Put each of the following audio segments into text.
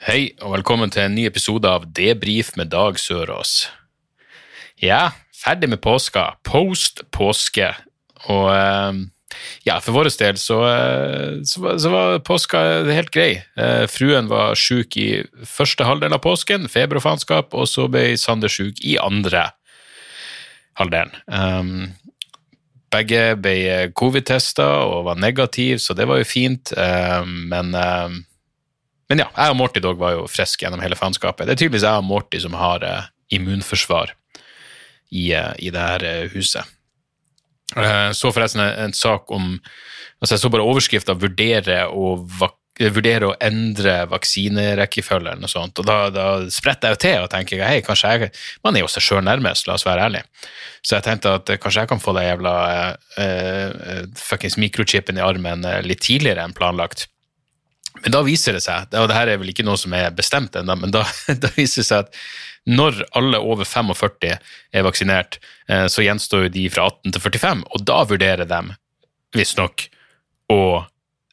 Hei, og velkommen til en ny episode av Debrif med Dag Sørås. Ja, ferdig med påska. Post påske. Og eh, ja, for vår del så, eh, så, så var påska helt grei. Eh, fruen var sjuk i første halvdel av påsken, feber og faenskap, og så ble Sander sjuk i andre halvdelen. Um, begge ble covid-testa og var negativ, så det var jo fint, um, men eh, men ja, jeg og Morty dog var jo friske gjennom hele faenskapet. Det er tydeligvis jeg og Morty som har uh, immunforsvar i, uh, i det her uh, huset. Så forresten en, en sak om altså Jeg så bare overskrifta 'vurdere å, vurdere å endre vaksinerekkefølge' noe sånt. Og da, da spretter jeg jo til og tenker hei, kanskje jeg Man er jo seg sjøl nærmest, la oss være ærlig. Så jeg tenkte at kanskje jeg kan få den jævla fuckings mikrochipen i armen litt tidligere enn planlagt. Men da viser det seg, og det her er vel ikke noe som er bestemt ennå, men da, da viser det seg at når alle over 45 er vaksinert, eh, så gjenstår jo de fra 18 til 45, og da vurderer de visstnok å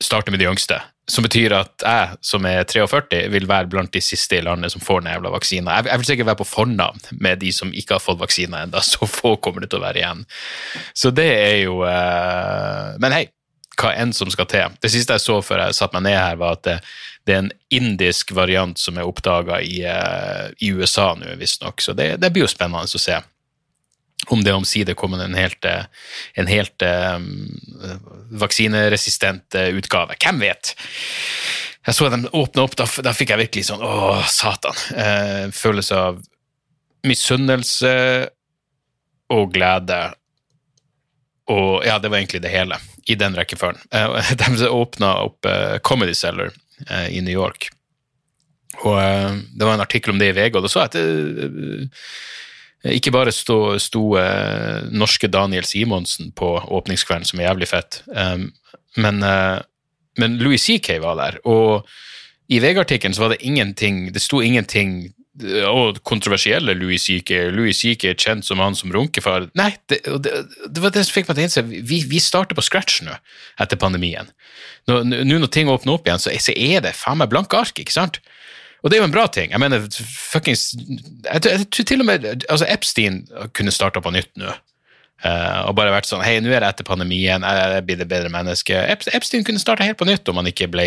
starte med de yngste. Som betyr at jeg, som er 43, vil være blant de siste i landet som får den jævla vaksina. Jeg, jeg vil sikkert være på fornavn med de som ikke har fått vaksina ennå, så få kommer det til å være igjen. Så det er jo eh, Men hei, hva enn som skal til. Det siste jeg så før jeg satte meg ned her, var at det, det er en indisk variant som er oppdaga i, uh, i USA nå, visstnok. Så det, det blir jo spennende å se om det omsider kommer en helt, eh, en helt um, vaksineresistent utgave. Hvem vet? Jeg så dem åpne opp, da, da fikk jeg virkelig sånn Å, satan. Uh, følelse av misunnelse og glede. Og ja, det var egentlig det hele, i den rekkefølgen. Eh, de åpna opp eh, Comedy Cellar eh, i New York. Og det var en artikkel om det i VG, og da så jeg at det, ikke bare sto, sto norske Daniel Simonsen på åpningskvelden, som er jævlig fett, men, men Louis CK var der, og i VG-artikkelen så var det ingenting, det sto ingenting og kontroversielle Louis CK. Louis CK er kjent som han som runkefar. Nei, det, det, det var det som fikk meg til å innse vi, vi starter på scratch nå etter pandemien. Nå nå når ting åpner opp igjen, så, så er det faen meg blanke ark, ikke sant? Og det er jo en bra ting. Jeg mener, fuckings Jeg, tror- til og med altså Epstein kunne starta på nytt nå. Uh, og bare vært sånn Hei, nå er det etter pandemien, jeg, blir det bedre menneske. Epstein kunne starta helt på nytt om han ikke ble,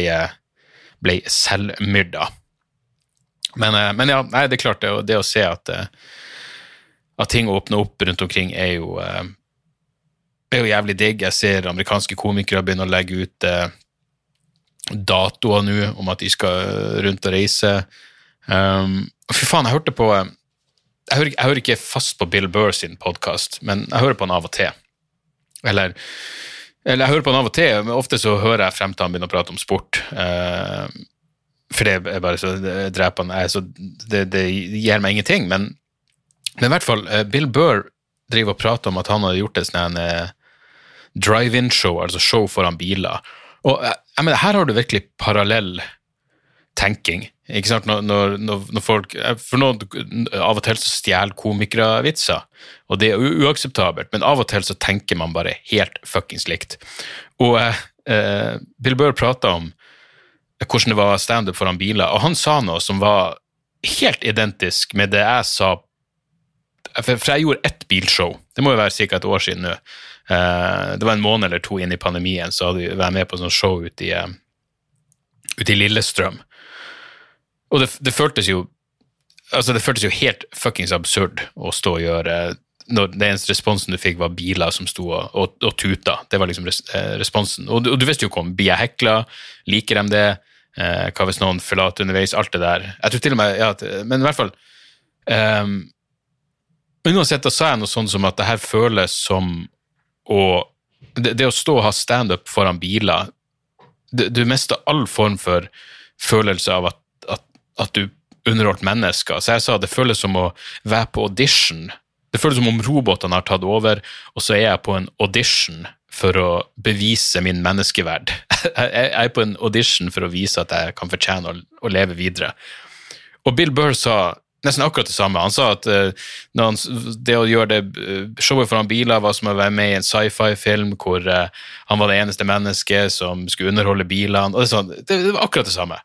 ble selvmyrda. Men, eh, men ja, nei, det er klart, det, det å se at, eh, at ting åpner opp rundt omkring, er jo, eh, er jo jævlig digg. Jeg ser amerikanske komikere begynne å legge ut datoer nå om at de skal rundt og reise. Um, fy faen, jeg hørte på jeg hører, jeg hører ikke fast på Bill Burr sin podkast, men jeg hører på han av og til. Eller, eller jeg hører på han av og til, men ofte så hører jeg frem til han begynner å prate om sport. Eh, for det er bare så drepende. Så- Det, det gir meg ingenting. Men, men i hvert fall, eh, Bill Burr driver og prater om at han har gjort et sånn eh, drive-in-show, altså show foran biler. Og eh, jeg mener, her har du virkelig parallell tenking. Ikke sant? Når, når, når, folk For noen av og til så stjeler komikere vitser, og det er uakseptabelt, men av og til så tenker man bare helt fuckings likt. Og eh, Bill Burr prata om hvordan det var standup foran biler, og han sa noe som var helt identisk med det jeg sa For, jeg gjorde ett bilshow, det må jo være ca. et år siden nå. Eh, det var en måned eller to inn i pandemien, så hadde jeg vært med på sånn show ute i, eh, ute i Lillestrøm. Og det, det føltes jo altså det føltes jo helt fuckings absurd å stå og gjøre når den eneste responsen du fikk, var biler som sto og, og, tuta. Det var liksom res, eh, responsen. Og, og du visste jo ikke om blir jeg hekla, liker de det, eh, hva hvis noen forlater underveis, alt det der. Jeg tror til og med, ja, Men i hvert fall um, Uansett, da sa jeg noe sånn som at det her føles som å Det, det å stå og ha standup foran biler det, du mister all form for følelse av at, at, at du underholdt mennesker. Så jeg sa det føles som å være på audition. Det føles som om robotene har tatt over, og så er jeg på en audition for å bevise min menneskeverd. Jeg er på en audition for å vise at jeg kan fortjene å, å leve videre. Og Bill Burr sa nesten akkurat det samme. Han sa at uh, han, det å gjøre det uh, showet foran biler var som å være med i en sci-fi-film hvor uh, han var det eneste mennesket som skulle underholde bilene. og Det, sånn, det var akkurat det samme.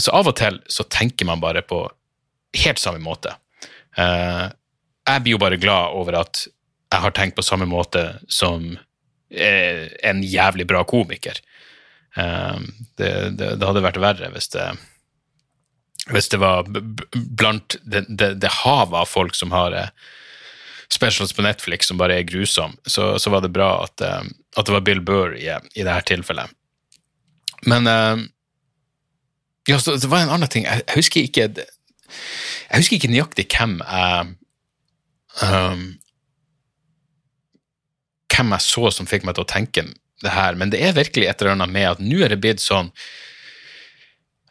så av og til så tenker man bare på helt samme måte. jeg blir jo bare glad over at jeg har tenkt på samme måte som en jævlig bra komiker. Det, det, det hadde vært verre hvis det hvis det var blant det, det, det havet av folk som har eh, specials på Netflix som bare er grusom, så, så var det bra at, eh, at, det var Bill Burr i, i dette tilfellet. Men uh, ja, så det var en annen ting. Jeg husker ikke jeg husker ikke nøyaktig hvem jeg um, Hvem jeg så som fikk meg til å tenke det her, men det er virkelig et eller annet med at nå er det blitt sånn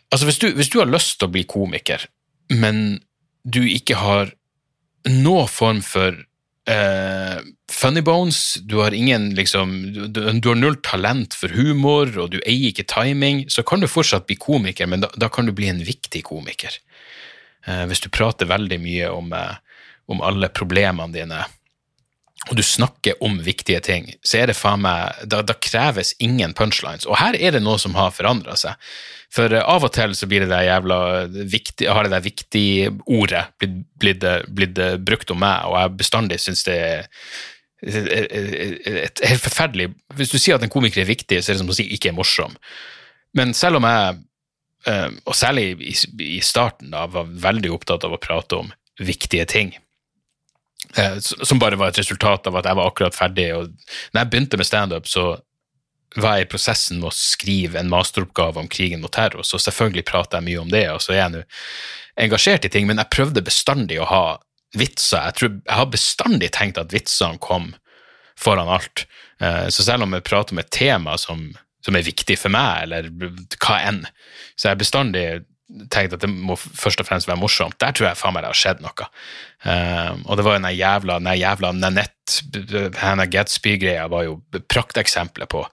Altså, hvis du, hvis du har lyst til å bli komiker, men du ikke har noen form for Uh, funny bones, du har ingen liksom du, du, har null talent for humor, og du eier ikke timing, så kan du fortsatt bli komiker, men da, da kan du bli en viktig komiker. Uh, hvis du prater veldig mye om, uh, om alle problemene dine, og du snakker om viktige ting, så er det faen meg da, da, kreves ingen punchlines. Og her er det noe som har forandra seg. For uh, av og til så blir det der jævla viktig, har det der viktig-ordet blitt, blitt, blitt, brukt om meg, og jeg bestandig syns det er et, helt forferdelig Hvis du sier at en komiker er viktig, så er det som å si ikke er morsom. Men selv om jeg, og særlig i, starten, da, var veldig opptatt av å prate om viktige ting, Eh, som bare var et resultat av at jeg var akkurat ferdig. og når jeg begynte med standup, så var jeg i prosessen med å skrive en masteroppgave om krigen mot terror, så selvfølgelig prater jeg mye om det, og så er jeg nå engasjert i ting, men jeg prøvde bestandig å ha vitser. Jeg, tror, jeg har bestandig tenkt at vitsene kom foran alt. Eh, så selv om jeg prater om et tema som, som er viktig for meg, eller hva enn, så jeg bestandig tenkt at det må først og fremst være morsomt. Der tror jeg faen meg det har skjedd noe. Um, og det var den jævla, den jævla Nanette, Hannah Gatsby-greia var jo prakteksempler på,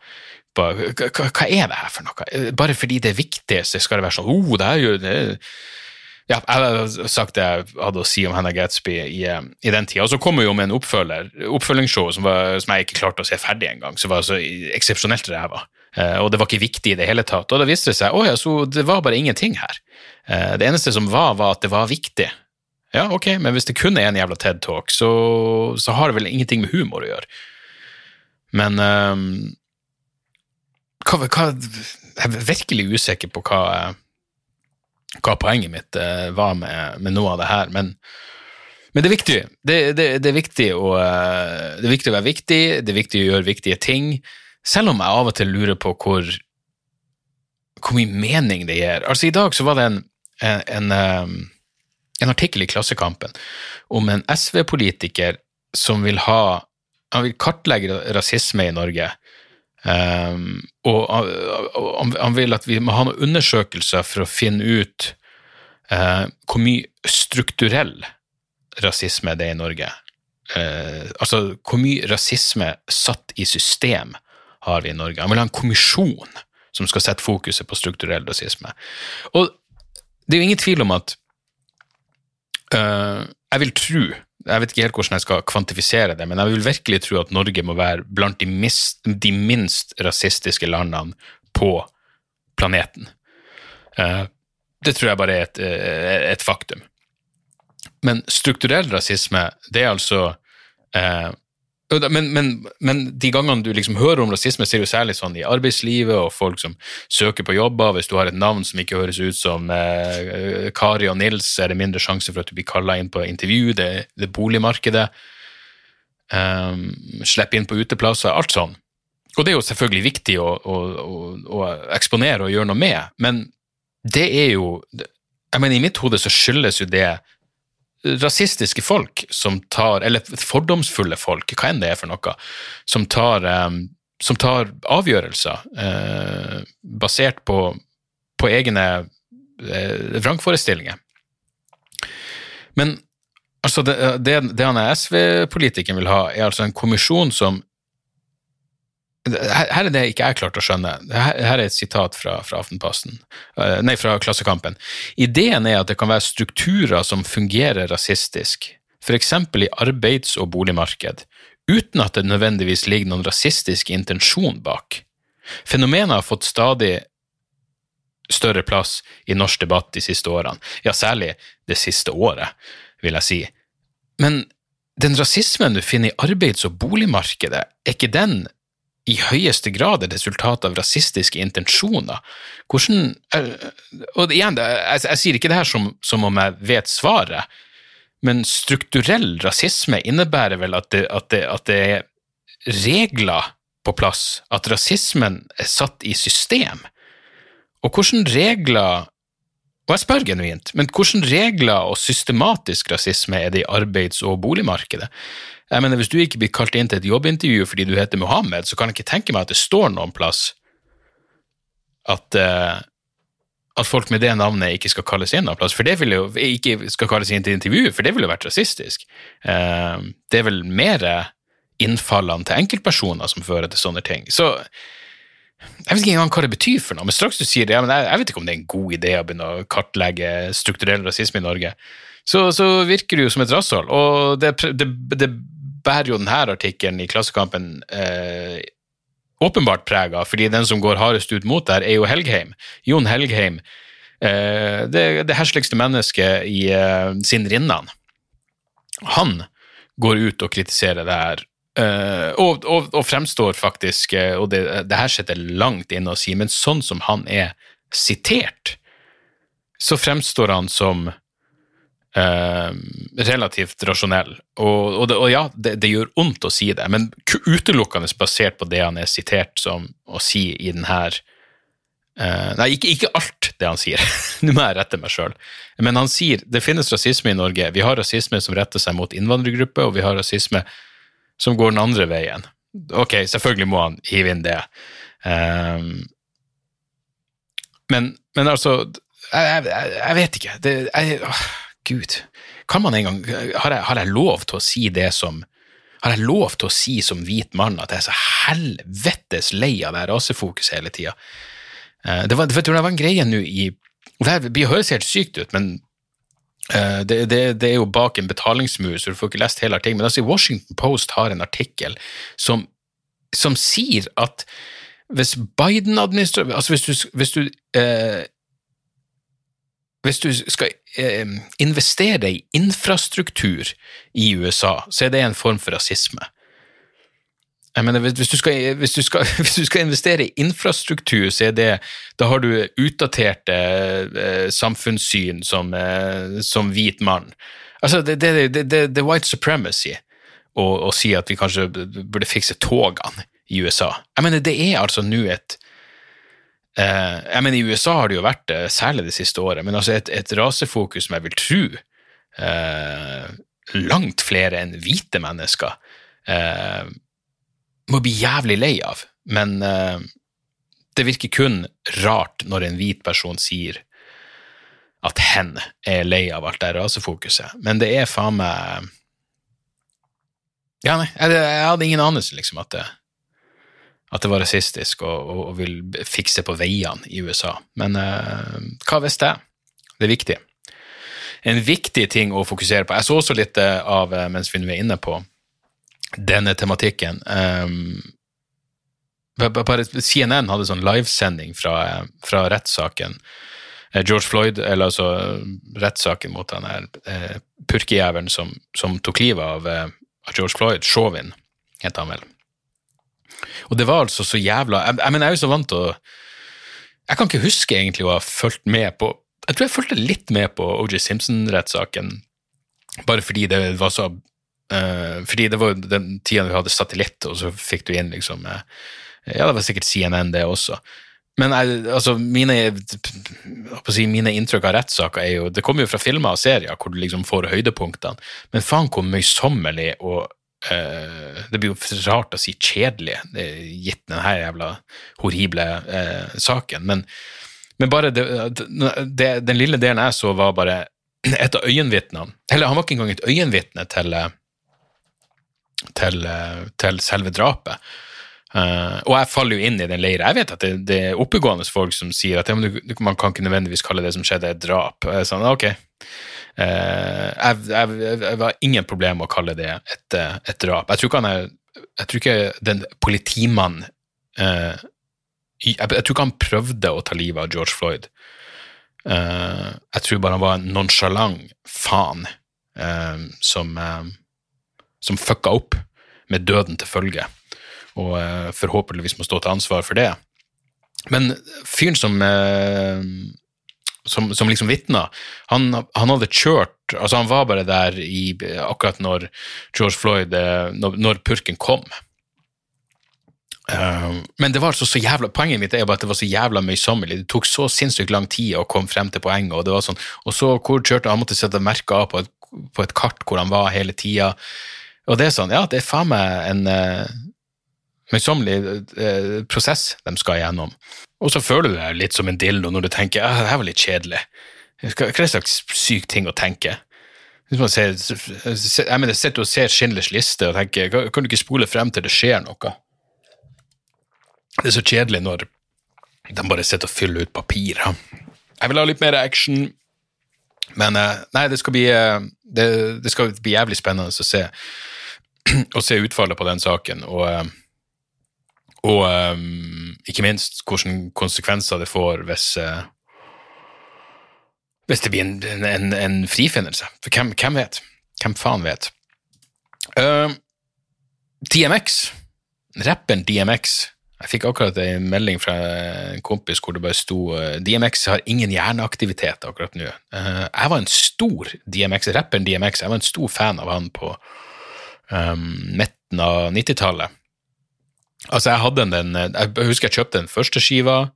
på hva, hva, er det her for noe? Bare fordi det er viktig, så skal det være sånn oh, det er jo det. Ja, jeg har sagt det jeg hadde å si om Hannah Gatsby i, i den tida. Og så kom jo med en oppfølger, oppfølgingsshow som, var, som jeg ikke klarte å se ferdig engang, som var så eksepsjonelt ræva. Uh, og det var ikke viktig i det hele tatt. Og da viste det seg å ja, så det var bare ingenting her. Uh, det eneste som var, var at det var viktig. Ja, ok, men hvis det kun er en jævla TED-talk, så, så, har det vel ingenting med humor å gjøre. Men um, hva, hva, Jeg er virkelig usikker på hva, hva poenget mitt uh, var med, med, noe av det her, men, men det er viktig. Det, det, det, er viktig å, det er viktig å være viktig, det er viktig å gjøre viktige ting. Selv om jeg av og til lurer på hvor, hvor mye mening det gir. Altså, I dag så var det en, en, en, um, artikkel i Klassekampen om en SV-politiker som vil ha Han vil kartlegge rasisme i Norge. Um, og han, han vil at vi må ha noen undersøkelser for å finne ut uh, hvor mye strukturell rasisme det er i Norge. Uh, altså hvor mye rasisme satt i system har vi i Norge. Han vil ha en kommisjon som skal sette fokuset på strukturell rasisme. Og det er jo ingen tvil om at uh, Jeg vil tro jeg vet ikke helt hvordan jeg skal kvantifisere det, men jeg vil virkelig tro at Norge må være blant de, mist, de minst rasistiske landene på planeten. Uh, det tror jeg bare er et, uh, et, faktum. Men strukturell rasisme, det er altså men, men, men, de gangene du liksom hører om rasisme, ser du særlig sånn i arbeidslivet og folk som søker på jobber. Hvis du har et navn som ikke høres ut som eh, Kari og Nils, er det mindre sjanse for at du blir kalla inn på intervju. Det, det boligmarkedet. Um, Slipp inn på uteplasser. Alt sånn. Og det er jo selvfølgelig viktig å, å, å, å eksponere og gjøre noe med, men det er jo jeg mener, I mitt hode så skyldes jo det rasistiske folk som tar, eller fordomsfulle folk, hva enn det er for noe, som tar, som tar avgjørelser uh, basert på, på, egne eh, vrangforestillinger. Men altså, det, det, det han SV-politikeren vil ha, er altså en kommisjon som her, er det ikke jeg klarte å skjønne. Her, er et sitat fra, fra uh, nei, fra Klassekampen. Ideen er at det kan være strukturer som fungerer rasistisk, f.eks. i arbeids- og boligmarked, uten at det nødvendigvis ligger noen rasistisk intensjon bak. Fenomenet har fått stadig større plass i norsk debatt de siste årene, ja, særlig det siste året, vil jeg si. Men den rasismen du finner i arbeids- og boligmarkedet, er ikke den i høyeste grad et resultat av rasistiske intensjoner. Hvordan Og igjen, jeg, jeg sier ikke det her som, som, om jeg vet svaret, men strukturell rasisme innebærer vel at det, at det, at det er regler på plass, at rasismen er satt i system. Og hvordan regler og jeg spør genuint, men hvordan regler og systematisk rasisme er det i arbeids- og boligmarkedet? Jeg mener, Hvis du ikke blir kalt inn til et jobbintervju fordi du heter Mohammed, så kan jeg ikke tenke meg at det står noen plass at, uh, at folk med det navnet ikke skal kalles inn noen plass. For det vil jo ikke skal kalles inn til intervju, for det ville vært rasistisk. Uh, det er vel mer innfallene til enkeltpersoner som fører til sånne ting. Så jeg vet ikke engang hva det betyr for noe, men straks du sier det, ja, jeg, jeg vet ikke om det er en god idé å begynne å kartlegge strukturell rasisme i Norge, så, så virker det jo som et rasshold. Og det, det, det bærer jo denne artikkelen i Klassekampen eh, åpenbart preg av, fordi den som går hardest ut mot der, er jo Helgheim. Jon Helgheim. Eh, det, det hersligste mennesket i eh, sin rinnan. Han går ut og kritiserer det her. Uh, og, og, og, fremstår faktisk, uh, og det, det, her sitter langt inne å si, men sånn som han er sitert, så fremstår han som Uh, relativt rasjonell. Og, og, det, og ja, det, det, gjør ondt å si det, men utelukkende basert på det han er sitert som å si i den her uh, Nei, ikke, ikke, alt det han sier, nå må jeg rette meg sjøl. Men han sier det finnes rasisme i Norge. Vi har rasisme som retter seg mot innvandrergrupper, og vi har rasisme som går den andre veien. Ok, selvfølgelig må han hive inn det. Um, men, men, altså jeg, jeg, jeg vet ikke. Det, jeg, Gud. Kan man en gang har jeg, har jeg lov til å si det som har jeg lov til å si som hvit mann at jeg er så helvetes lei av det rasefokuset hele tida? Uh, det, var, det var en greie nå i Det høres helt sykt ut, men uh, det, det, det, er jo bak en betalingsmur, så du får ikke lest hele artikkelen. Men altså, Washington Post har en artikkel som, som sier at hvis Biden-administrasjonen Altså, hvis du, hvis du uh, hvis du skal eh, investere i infrastruktur i USA, så er det en form for rasisme. Jeg mener, hvis du, skal, hvis, du skal, hvis du, skal, investere i infrastruktur, så er det Da har du utdaterte eh, samfunnssyn som, eh, som, hvit mann. Altså, det, er white supremacy å, si at vi kanskje burde fikse togene i USA. Jeg mener, det er altså nå et Eh, jeg mener, I USA har det jo vært det, særlig det siste året, men altså et, et rasefokus som jeg vil tro eh, langt flere enn hvite mennesker eh, må bli jævlig lei av. Men eh, det virker kun rart når en hvit person sier at hen er lei av alt det rasefokuset, men det er faen meg Ja, nei, jeg, jeg hadde ingen anelse, liksom, at det at det var rasistisk og, og, og vil fikse på veiene i USA. Men eh, hva visste jeg? Det er viktig. En viktig ting å fokusere på Jeg så også litt eh, av, eh, mens vi nå er inne på denne tematikken um, CNN hadde sånn livesending fra, fra rettssaken. George Floyd, eller altså rettssaken mot den her eh, purkejævelen som, som, tok livet av, av George Floyd, Chauvin, het han vel. Og det var altså så jævla Jeg, jeg, mener, jeg er jo så vant til å Jeg kan ikke huske egentlig å ha fulgt med på Jeg tror jeg fulgte litt med på OJ Simpson-rettssaken, bare fordi det var så uh, Fordi det var den tida vi hadde satellitt, og så fikk du inn liksom uh, Ja, det var sikkert CNN, det også. Men altså, mine, si, mine, inntrykk av rettssaker er jo Det kommer jo fra filmer og serier hvor du liksom får høydepunktene, men faen hvor møysommelig og Uh, det blir jo rart å si kjedelig, gitt denne jævla horrible uh, saken, men Men bare det, det, den lille delen jeg så, var bare et av øyenvitnene. Eller han var ikke engang et øyenvitne til, eh, til, eh, til selve drapet. Uh, og jeg faller jo inn i den leira. Jeg vet at det, det er oppegående folk som sier at ja, du, man kan ikke nødvendigvis kalle det som skjedde, et drap. Jeg sånn, ok. Uh, jeg, jeg, jeg, var ingen problem med å kalle det et, et drap. Jeg tror ikke, han er, jeg tror ikke den politimannen uh, jeg, jeg, tror ikke han prøvde å ta livet av George Floyd. jeg tror bare han var en nonsjalant faen som, som fucka opp med døden til følge og forhåpentligvis må stå til ansvar for det. Men fyren som, som, som liksom vitna, han, han, hadde kjørt altså Han var bare der i, akkurat når George Floyd uh, når, når, purken kom. men det var så, så jævla, poenget mitt er bare at det var så jævla møysommelig. Det tok så sinnssykt lang tid å komme frem til poenget. Og det var sånn, og så hvor kjørte han måtte sette merker av på et, på et kart hvor han var hele tida. Og det er sånn, ja, det er faen meg en møysommelig eh, prosess de skal igjennom. Og så føler du deg litt som en dildo når du tenker at det her var litt kjedelig. Hva er det slags syk ting å tenke? Hvis man ser, jeg mener, sitter og ser Schindlers liste og tenker kan du ikke spole frem til det skjer noe? Det er så kjedelig når de bare sitter og fyller ut papir. Jeg vil ha litt mer action, men eh, nei, det skal bli, eh, det, det skal bli jævlig spennende å se, å se utfallet på den saken. og eh, og um, ikke minst hvilke konsekvenser det får hvis, uh, hvis det blir en, en, en frifinnelse. For hvem, hvem, vet? Hvem faen vet? Uh, DMX, rapperen DMX Jeg fikk akkurat en melding fra en kompis hvor det bare sto uh, DMX har ingen hjerneaktivitet akkurat nå. Uh, jeg var en stor DMX, rapperen DMX, jeg var en stor fan av han på um, midten av 90-tallet. Altså, jeg hadde den Jeg husker jeg kjøpte den første skiva.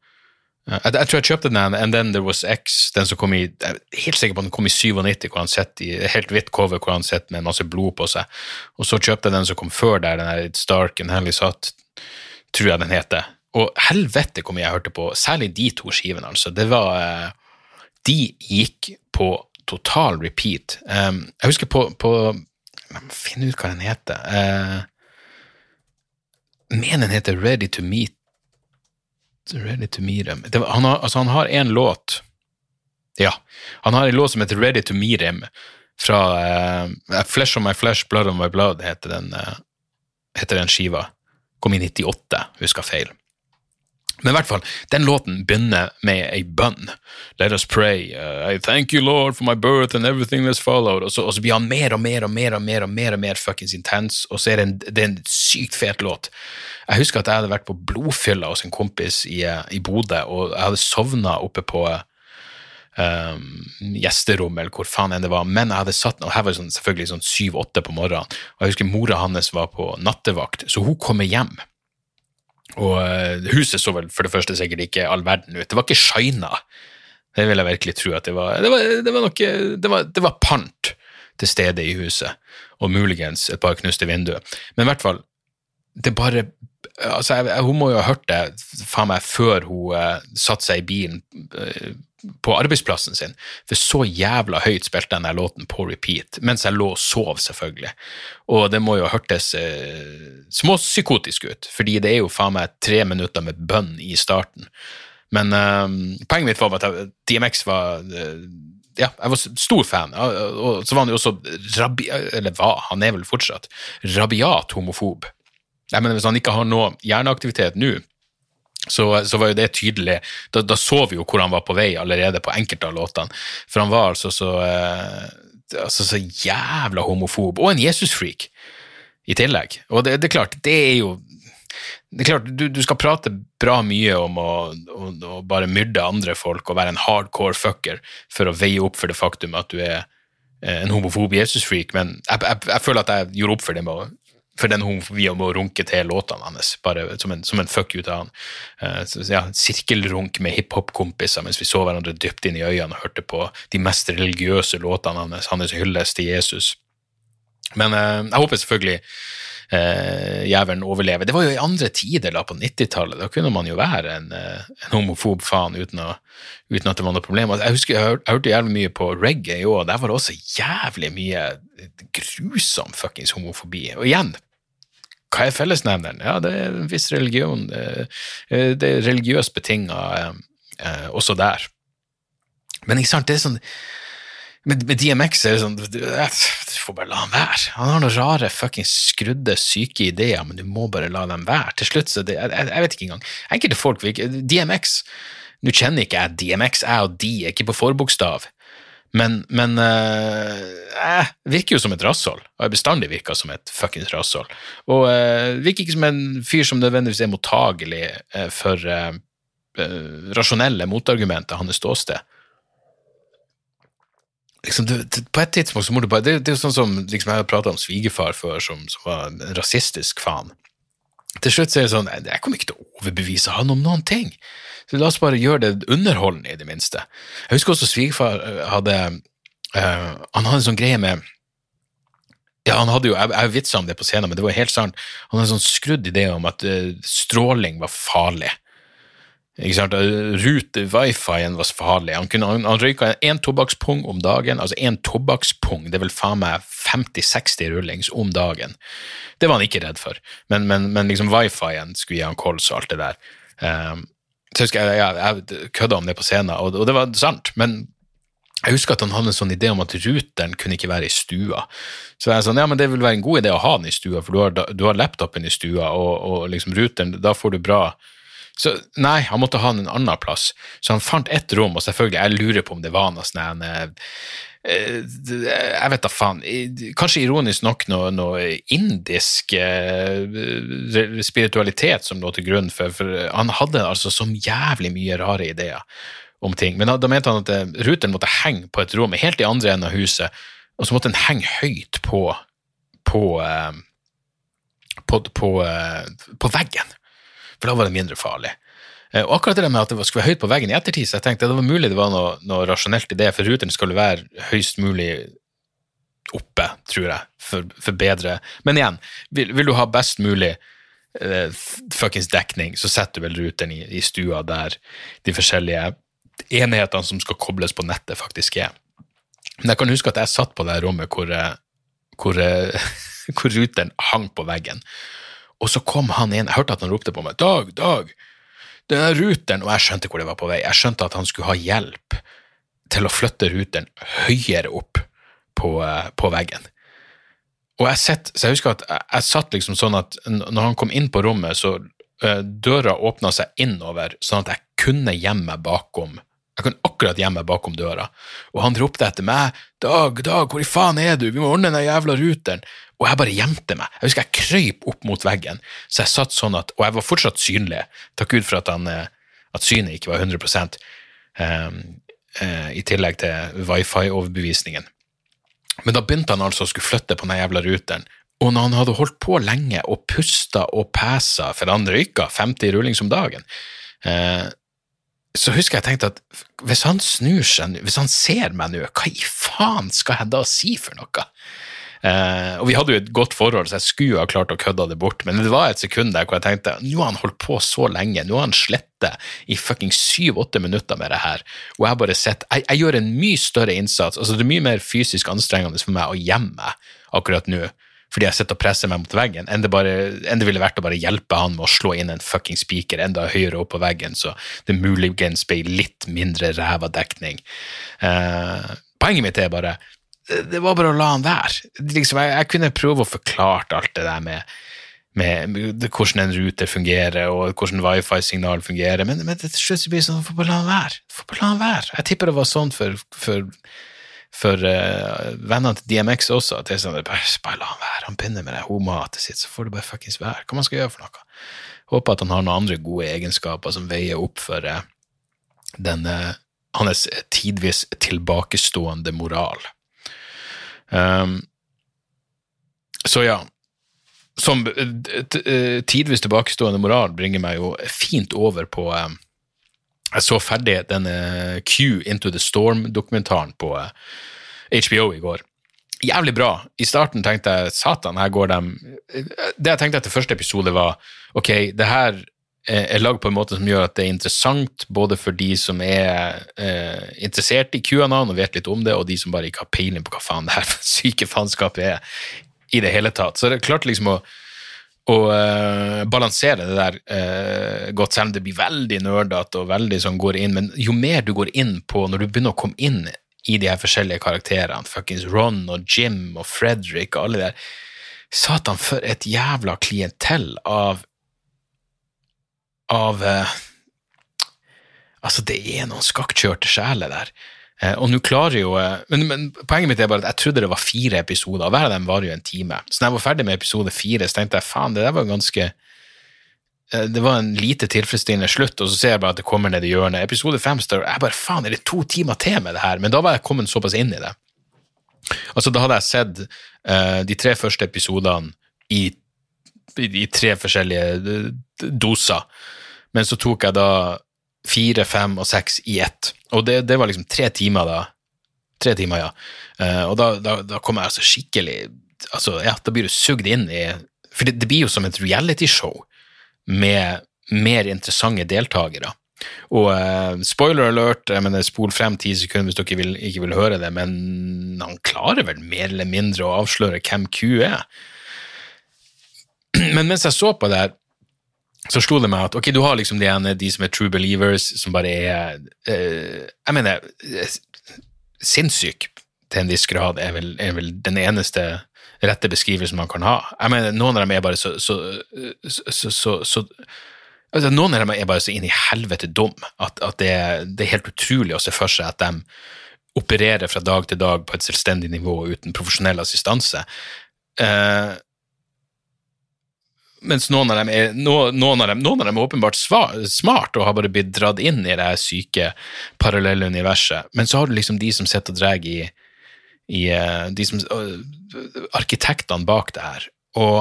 Jeg, jeg, tror jeg kjøpte den And Then There Was X, den som kom i Jeg er helt sikker på den kom i 97, hvor han sitter i helt hvitt cover hvor han sitter med masse blod på seg. Og så kjøpte jeg den som kom før der, den der Stark and Helly Sat, tror jeg den heter. Og helvete hvor mye jeg hørte på, særlig de to skivene, altså. Det var eh, De gikk på total repeat. Um, jeg husker på, på Finn ut hva den heter. Mener den heter Ready to Meet Ready to Meet det, han, har, altså han har en låt Ja, han har en låt som heter Ready to Meet Him, fra uh, Flesh on My Flesh, Blood on My Blood, heter den, uh, heter den skiva. Kom i 98, husker feil. Men i hvert fall, den låten begynner med ei bønn. Let us pray. Uh, I thank you, Lord, for my birth and everything that's followed. Og så, og så blir han mer og mer og mer og mer og mer og mer fuckings intens, og så er det en, det er en sykt fet låt. Jeg husker at jeg hadde vært på blodfylla hos en kompis i, eh, i Bodø, og jeg hadde sovna oppe på um, gjesterommet, eller hvor faen enn det var, men jeg hadde satt og her var det sånn, selvfølgelig sånn syv-åtte på morgenen, og jeg husker mora hans var på nattevakt, så hun kommer hjem og uh, huset så vel for det første sikkert ikke all verden ut. Det var ikke shina. Det vil jeg virkelig tro at det var. Det var, det var, noe, det var, det var pant til stede i huset, og muligens et par knuste vinduer. Men i hvert fall, det bare altså, jeg, Hun må jo ha hørt det faen meg før hun uh, satte seg i bilen uh, på arbeidsplassen sin, for så jævla høyt spilte den låten på repeat, mens jeg lå og sov, selvfølgelig. Og det må jo ha hørtes eh, småpsykotisk ut, fordi det er jo faen meg tre minutter med bønn i starten. Men poenget mitt var at DMX var ja, jeg var stor fan, og så var han jo også rabi... Eller hva, han er vel fortsatt rabiat homofob. Jeg mener, Hvis han ikke har noe hjerneaktivitet nå, så, så, var jo det tydelig. Da, da, så vi jo hvor han var på vei allerede på enkelte av låtene. For han var altså så, eh, altså så jævla homofob, og en Jesus-freak i tillegg. Og det, det, er klart, det er jo det er klart, du, du skal prate bra mye om å, å, å, bare myrde andre folk og være en hardcore fucker for å veie opp for det faktum at du er eh, en homofob Jesus-freak, men jeg, jeg, jeg, føler at jeg gjorde opp for det med å for den homofobien må runke til låtene hans, bare som en, som en fuck you av han. Uh, så, ja, sirkelrunk med hiphop-kompiser mens vi så hverandre dypt inn i øynene og hørte på de mest religiøse låtene hans, hans hyllest til Jesus. Men uh, jeg håper selvfølgelig uh, jævelen overlever. Det var jo i andre tider, da, på 90-tallet. Da kunne man jo være en, uh, en homofob faen uten, å, uten, at det var noe problem. Jeg husker jeg, hør, jeg hørte jævlig mye på reggae i år. der var det også jævlig mye grusom fuckings homofobi. Og igjen, hva er fellesnevneren? Ja, det er en viss religion. Det, er religiøst betinga eh, også der. Men ikke sant, det er sånn med, med DMX er det sånn du, får bare la han være. Han har noen rare, fuckings skrudde, syke ideer, men du må bare la dem være. Til slutt, så det, jeg, jeg vet ikke engang. Enkelte folk vil DMX Nå kjenner ikke jeg DMX, jeg og de er ikke på forbokstav, men, men eh, virker jo som et rasshold. Jeg bestandig virka som et fuckings rasshold. Og eh, virker ikke som en fyr som nødvendigvis er mottagelig eh, for rasjonelle motargumenter, hans ståsted liksom, du, På et tidspunkt så må du bare Det, det er jo sånn som liksom, jeg har prata om svigerfar før, som, som, var en rasistisk faen. Til slutt så er det sånn Jeg kommer ikke til å overbevise han om noen ting. Så la oss bare gjøre det underholdende, i det minste. Jeg husker også svigerfar eh, hadde uh, Han hadde en sånn greie med ja, han hadde jo, Jeg, jeg vitsa om det på scenen, men det var helt sant. Han hadde en sånn skrudd idé om at uh, stråling var farlig. Ikke sant? Rute, wifien var farlig. Han, kunne, han, han røyka én tobakkspung om dagen. Altså én tobakkspung, det er vel faen meg 50-60 rullings om dagen. Det var han ikke redd for, men, men, men liksom wifien skulle gi han kols og alt det der. Um, så jeg, jeg, jeg kødda om det på scenen, og, og, det var sant, men jeg husker at han hadde en sånn idé om at ruteren kunne ikke være i stua. Så jeg sånn, ja, men det vil være en god idé å ha den i stua, for du har, du har laptopen i stua, og, og liksom ruteren, da får du bra så nei, han måtte ha den en annen plass. Så han fant ett rom, og selvfølgelig, jeg lurer på om det var noe sånn eh, eh, jeg vet da faen. Kanskje ironisk nok noe, noe indisk eh, spiritualitet som lå til grunn for, for han hadde altså så jævlig mye rare ideer om ting. Men da, da mente han at ruteren måtte henge på et rom helt i andre enden av huset, og så måtte den henge høyt på på, på, på, på veggen for da var det mindre farlig. Eh, og akkurat det med at det skulle være høyt på veggen i ettertid, så jeg tenkte det var mulig det var noe, noe rasjonelt i det, for ruteren skulle være høyst mulig oppe, tror jeg, for, for bedre Men igjen, vil, vil, du ha best mulig uh, fuckings dekning, så setter du vel ruteren i, i, stua der de forskjellige enhetene som skal kobles på nettet, faktisk er. Men jeg kan huske at jeg satt på det rommet hvor, eh, hvor, hvor ruteren hang på veggen. Og så kom han inn, jeg hørte at han ropte på meg 'Dag, Dag, det er ruteren', og jeg skjønte hvor det var på vei. Jeg skjønte at han skulle ha hjelp til å flytte ruteren høyere opp på, uh, på veggen. Og jeg, sett, jeg husker at jeg, jeg, satt liksom sånn at når han kom inn på rommet, så uh, døra åpna seg innover, sånn at jeg kunne gjemme meg bakom jeg kunne akkurat gjemme meg bakom døra, og han ropte etter meg 'Dag, Dag, hvor i faen er du? Vi må ordne den jævla ruteren.' Og jeg bare gjemte meg. Jeg husker jeg krøyp opp mot veggen, så jeg satt sånn at Og jeg var fortsatt synlig, takk Gud for at, han, eh, at synet ikke var 100 um, uh, i tillegg til wifi-overbevisningen. Men da begynte han altså å skulle flytte på den jævla ruteren, og når han hadde holdt på lenge og pusta og pesa, for han røyka 50 rullings om dagen, uh, så husker jeg tenkte at hvis han snur seg, hvis han ser meg nå, hva i faen skal jeg da si for noe? Uh, og vi hadde jo et godt forhold, så jeg skulle ha klart å kødde det bort, men det var et sekund der hvor jeg tenkte nå har han holdt på så lenge, nå har han slettet i fucking syv-åtte minutter med det her, og jeg bare sett jeg, jeg, gjør en mye større innsats, altså det er mye mer fysisk anstrengende for meg å gjemme meg akkurat nå, fordi jeg sitter og presser meg mot veggen, enn det, bare, enn det ville vært å bare hjelpe han med å slå inn en fucking spiker enda høyere opp på veggen, så det muligens blir litt mindre ræva dekning. Eh, poenget mitt er bare det var bare å la han være. Liksom, jeg, jeg, kunne prøve å forklare alt det der med, med, med hvordan en rute fungerer, og hvordan wifi-signal fungerer, men, men til slutt blir det sånn, få bare la han være. Få bare la han være. Jeg tipper det var sånn for, for, for uh, vennene til DMX også, at det er sånn, bare, la han være. Han begynner med det homohatet sitt, så får det bare fuckings være. Hva man skal gjøre for noe? Håper at han har noen andre gode egenskaper som veier opp for uh, den uh, hans tidvis tilbakestående moral. Um, så ja. Som uh, tidvis tilbakestående moral bringer meg jo fint over på um, Jeg så ferdig denne Q Into the Storm-dokumentaren på uh, HBO i går. jævlig bra. I starten tenkte jeg satan, her går de Det jeg tenkte etter første episode, var ok, det her er lagd på en måte som gjør at det er interessant både for de som er eh, interessert i QAnon og vet litt om det, og de som bare ikke har peiling på hva faen det her syke faenskapet er i det hele tatt. Så det er klart liksom å, å eh, balansere det der eh, godt, selv om det blir veldig nerdete og veldig sånn går inn, men jo mer du går inn på når du begynner å komme inn i de her forskjellige karakterene, fuckings Ron og Jim og Frederick og alle de der Satan, for et jævla klientell av av eh, Altså, det er noen skakkjørte sjeler der. Eh, og nå klarer jo eh, men, men, poenget mitt er bare at jeg trodde det var fire episoder, og hver av dem varer jo en time. Så når jeg var ferdig med episode fire, så tenkte jeg faen, det der var ganske eh, det var en lite tilfredsstillende slutt, og så ser jeg bare at det kommer ned i hjørnet. Episode fem står jeg bare faen, er det to timer til med det her? Men da var jeg kommet såpass inn i det. Altså, da hadde jeg sett uh, de tre første episodene i, i, tre forskjellige doser. Men så tok jeg da fire, fem og seks i ett. Og det, det var liksom tre timer da. Tre timer, ja. Uh, og da, da, da, kom jeg altså skikkelig altså, ja, Da blir du sugd inn i For det, det blir jo som et realityshow med mer interessante deltakere. Og uh, spoiler alert, jeg mener spol frem ti sekunder hvis dere vil, ikke vil høre det, men han klarer vel mer eller mindre å avsløre hvem Q er. Men mens jeg så på det her, så slo det meg at ok, du har liksom de, ene, de som er true believers, som bare er uh, Jeg mener, sinnssyk til en viss grad er vel, er vel, den eneste rette beskrivelsen man kan ha. Jeg mener, Noen av dem er bare så, så, så, så altså, Noen av dem er bare så inn i helvete dum at, at det, det, er helt utrolig å se for seg at de opererer fra dag til dag på et selvstendig nivå uten profesjonell assistanse. Uh, mens noen av dem er, noen av dem, noen av dem er åpenbart smart og har bare blitt dratt inn i det syke parallelle universet. Men så har du liksom de som sitter og drar i, i eh, de som, Arkitektene bak det her. Og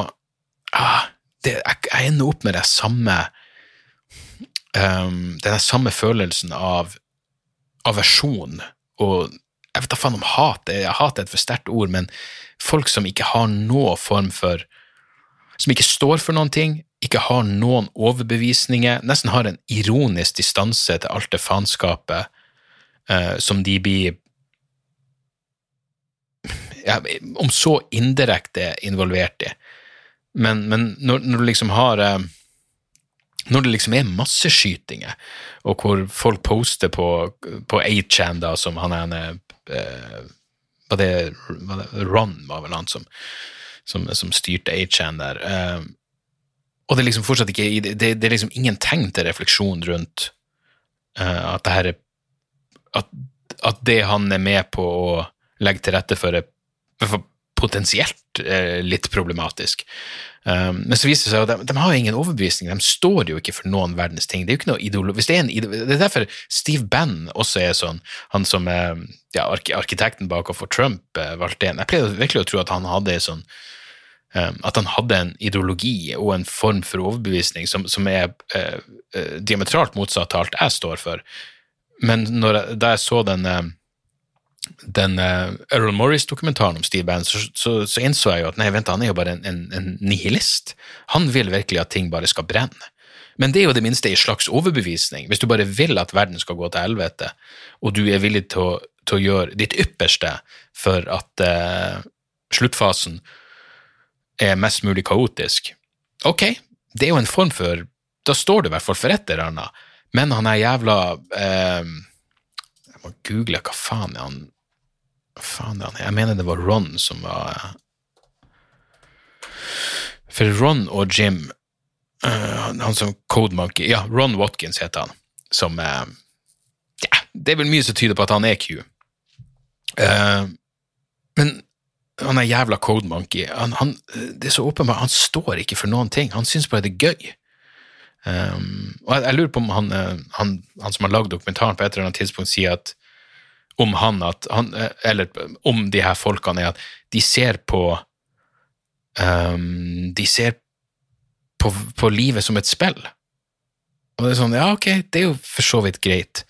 ah, det, jeg, jeg, ender opp med det samme um, den samme følelsen av aversjon og Jeg vet da faen om hat Hat er et for sterkt ord, men folk som ikke har noe form for som ikke står for noen ting, ikke har noen overbevisninger, nesten har en ironisk distanse til alt det faenskapet eh, som de blir ja, Om så indirekte involvert i. Men, men når, når, du liksom har eh, Når det liksom er masseskytinger, og hvor folk poster på, på 8chan, da, som han ene eh, det, var det Ron var vel han som som, som styrte A-Chan der. Uh, og det er liksom fortsatt ikke det, det, er liksom ingen tegn til refleksjon rundt uh, at det her er at, at, det han er med på å legge til rette for, er potensielt uh, litt problematisk. Um, men så viser det seg at de, de, har ingen overbevisning, de står jo ikke for noen verdens ting. Det er jo ikke noe idol Det er, det, er derfor Steve Bann også er sånn, han som er ja, arkitekten bak å få Trump valgt inn. Jeg pleier virkelig å tro at han hadde sånn Ehm, at han hadde en ideologi og en form for overbevisning som, som er eh, eh diametralt motsatt av alt jeg står for. Men jeg, da jeg så den, eh, den Errol Morris-dokumentaren om Steve Bannon, så, så, så, innså jeg jo at nei, vent, han er jo bare en, en, en, nihilist. Han vil virkelig at ting bare skal brenne. Men det er jo det minste en slags overbevisning. Hvis du bare vil at verden skal gå til helvete, og du er villig til å, til å gjøre ditt ypperste for at uh, sluttfasen er mest mulig kaotisk. Ok, det er jo en form for Da står du i hvert fall for et eller annet. Men han er jævla eh, Jeg må google hva faen er han Hva faen er han Jeg mener det var Ron som var For Ron og Jim uh, Han som Code Monkey Ja, Ron Watkins heter han. Som uh, det er vel mye som tyder på at han er Q. Uh, men han er jævla code monkey. Han, han, det er så åpenbart, han står ikke for noen ting. Han syns bare det er gøy. Um, og jeg, jeg, lurer på om han, eh, han, han som har lagd dokumentaren, på et eller annet tidspunkt sier at om han at han, eh, Eller om de her folkene er at de ser på um, De ser på, på, livet som et spill. Og det er sånn, ja, ok, det er jo for så vidt greit,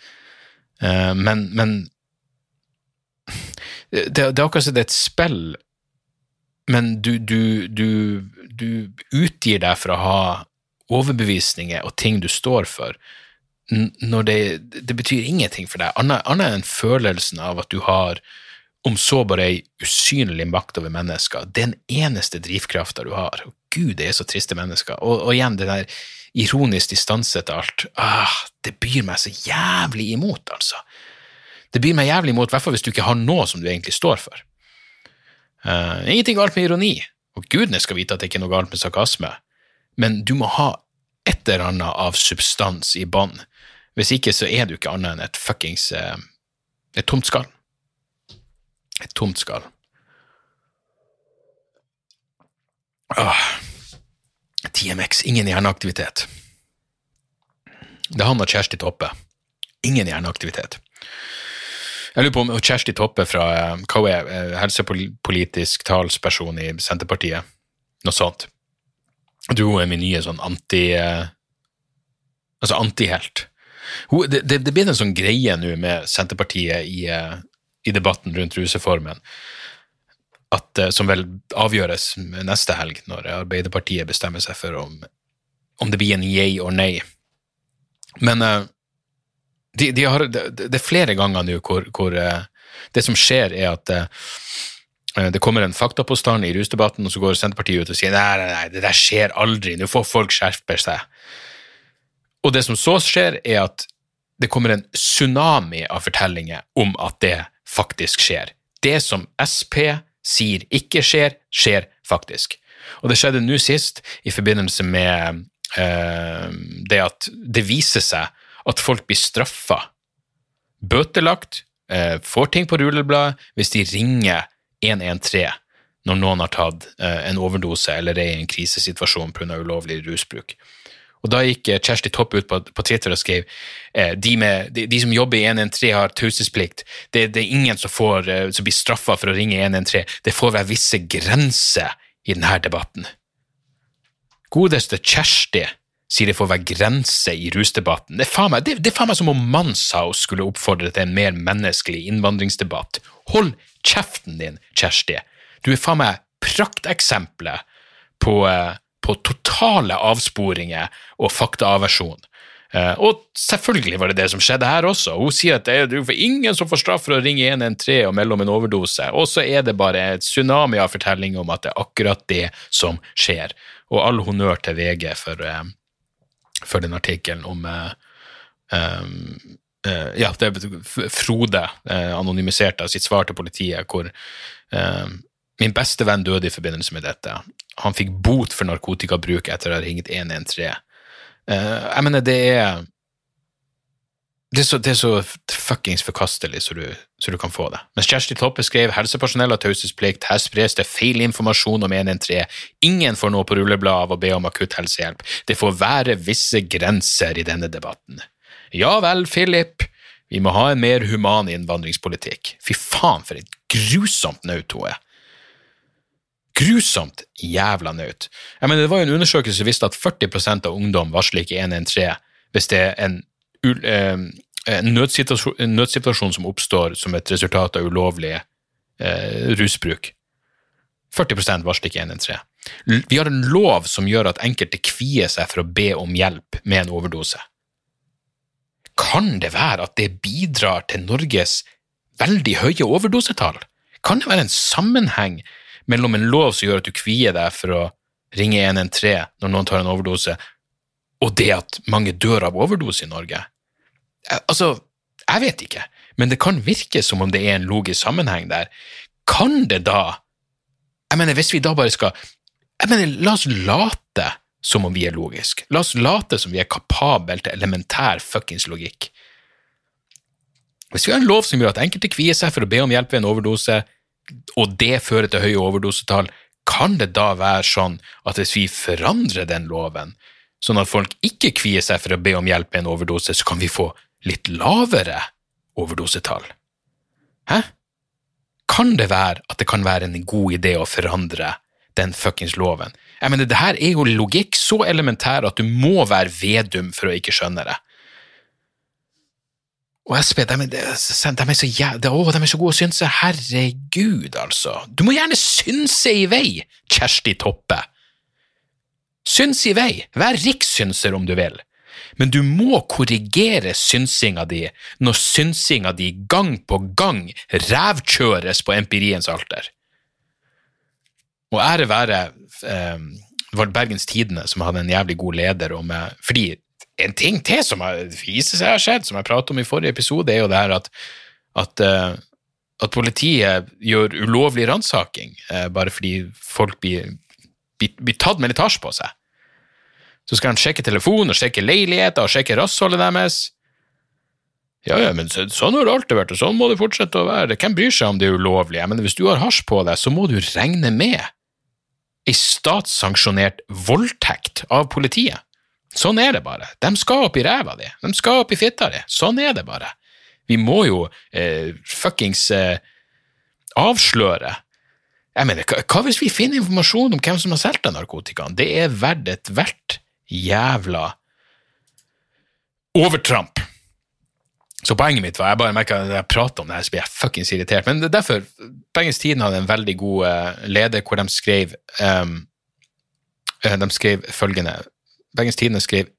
uh, men, men det, det er akkurat som det er et spill, men du, du, du, du utgir deg for å ha overbevisninger og ting du står for, når det, det betyr ingenting for deg, annet, enn følelsen av at du har om så bare ei usynlig makt over mennesker. Er den eneste drivkrafta du har. Gud, det er så triste mennesker. Og, og igjen, det der ironisk distanse til alt. Ah, det byr meg så jævlig imot, altså. Det blir meg jævlig imot, i hvert fall hvis du ikke har noe som du egentlig står for. Uh, ingenting galt med ironi, og gudene skal vite at det ikke er noe galt med sarkasme, men du må ha et eller annet av substans i bånn. Hvis ikke så er du ikke annet enn et fuckings uh, et tomt skall. Et tomt skall. Åh. TMX, ingen hjerneaktivitet. Det er han og Kjersti Toppe. Ingen hjerneaktivitet. Jeg lurer på om Kjersti Toppe fra hva er eh, helsepolitisk talsperson i Senterpartiet, noe sånt. Du er min nye sånn anti... Eh, altså antihelt. Det, det, det blir en sånn greie nå med Senterpartiet i, eh, i debatten rundt rusreformen, at, eh, som vel avgjøres neste helg, når Arbeiderpartiet bestemmer seg for om, om det blir en yay or nei. Men de, de har, det, er flere ganger nå hvor, hvor uh, det som skjer, er at uh, det kommer en faktapåstand i rusdebatten, og så går Senterpartiet ut og sier nei, nei, nei, det der skjer aldri, nå får folk skjerpe seg. Og det som så skjer, er at det kommer en tsunami av fortellinger om at det faktisk skjer. Det som Sp sier ikke skjer, skjer faktisk. Og det skjedde nå sist i forbindelse med eh, det at det viser seg at folk blir straffa, bøtelagt, eh, får ting på rullebladet hvis de ringer 113 når noen har tatt eh, en overdose eller er i en krisesituasjon pga. ulovlig rusbruk. Og Da gikk eh, Kjersti Toppe ut på, Twitter og skrev de, med, de, de, som jobber i 113 har taushetsplikt. Det, det, er ingen som, får, som blir straffa for å ringe 113. Det får være visse grenser i denne debatten. Godeste Kjersti sier det får være grenser i rusdebatten. Det er faen meg, det, det er faen meg som om Manshaus skulle oppfordre til en mer menneskelig innvandringsdebatt. Hold kjeften din, Kjersti. Du er faen meg prakteksempelet på eh, på totale avsporinger og faktaaversjon. Uh, og selvfølgelig var det det som skjedde her også. Hun sier at det er ingen som får straff for å ringe 113 og melde om en overdose, og så er det bare et tsunami av fortellinger om at det er akkurat det som skjer. Og all honnør til VG for, uh, for den artikkelen om uh, um, ja, det er Frode, anonymiserte sitt svar til politiet, hvor min beste venn døde i forbindelse med dette han fikk bot for narkotikabruk etter å ha ringt 113. Uh, eh, jeg mener, det er det er, så, det så fuckings forkastelig så du, så du, kan få det. Mens Kjersti Toppe skrev helsepersonell har taushetsplikt, her spres det feil informasjon om 113, ingen får noe på rullebladet av å be om akutt helsehjelp, det får være visse grenser i denne debatten. Ja vel, Philip, vi må ha en mer human innvandringspolitikk. Fy faen, for et grusomt naut hun er grusomt jævla naut. Jeg mener, det var jo en undersøkelse som viste at 40% av ungdom varsler ikke 113 hvis det er en, uh, en, nødsituasjon, en, nødsituasjon, som oppstår som et resultat av ulovlig eh, rusbruk. 40% varsler ikke 113. Vi har en lov som gjør at enkelte kvier seg for å be om hjelp med en overdose. Kan det være at det bidrar til Norges veldig høye overdosetall? Kan det være en sammenheng mellom en lov som gjør at du kvier deg for å ringe 113 når noen tar en overdose, og det at mange dør av overdose i Norge? Eh, altså, jeg vet ikke, men det kan virke som om det er en logisk sammenheng der. Kan det da Jeg mener, hvis vi da bare skal Jeg mener, la oss late som om vi er logisk. La oss late som vi er kapabel til elementær fuckings logikk. Hvis vi har en lov som gjør at enkelte kvier seg for å be om hjelp ved en overdose, og det fører til høye overdosetall, kan det da være sånn at hvis vi forandrer den loven, sånn at folk ikke kvier seg for å be om hjelp med en overdose, så kan vi få litt lavere overdosetall? Hæ? Kan det være at det kan være en god idé å forandre den fuckings loven? Jeg mener, det her er jo logikk så elementær at du må være vedum for å ikke skjønne det. Og SP, de, de, de, er så de, å, de er så gode å synse. Herregud, altså. Du må gjerne synse i vei, Kjersti Toppe. Syns i vei. Vær rikssynser om du vil. Men du må korrigere synsinga di når synsinga di gang på gang rævkjøres på empiriens alter. Og ære være eh, var Bergens Tidende som hadde en jævlig god leder om eh, Fordi en ting til som viser seg har skjedd, som jeg pratet om i forrige episode, er jo det her at, at, eh, at politiet gjør ulovlig ransaking eh, bare fordi folk blir, blir, blir tatt med litt hasj på seg. Så skal de sjekke telefon og sjekke leiligheter og sjekke rassholdet deres. Ja, ja, men sånn har det alltid vært, og sånn må det fortsette å være. Hvem bryr seg om det er ulovlig? Men hvis du har hasj på deg, så må du regne med ei statssanksjonert voldtekt av politiet. Sånn er det bare. De skal opp i ræva di. De skal opp i fitta di. Sånn er det bare. Vi må jo eh, fuckings eh, avsløre Jeg mener, hva, hva hvis vi finner informasjon om hvem som har solgt den narkotikaen? Det er verdt et jævla overtramp. Så poenget mitt var, jeg bare merker at jeg prater om det her, så blir jeg fuckings irritert. Men det er derfor Bergens Tidende hadde en veldig god eh, leder hvor de skrev eh, De skrev følgende Bergens Tidende skrev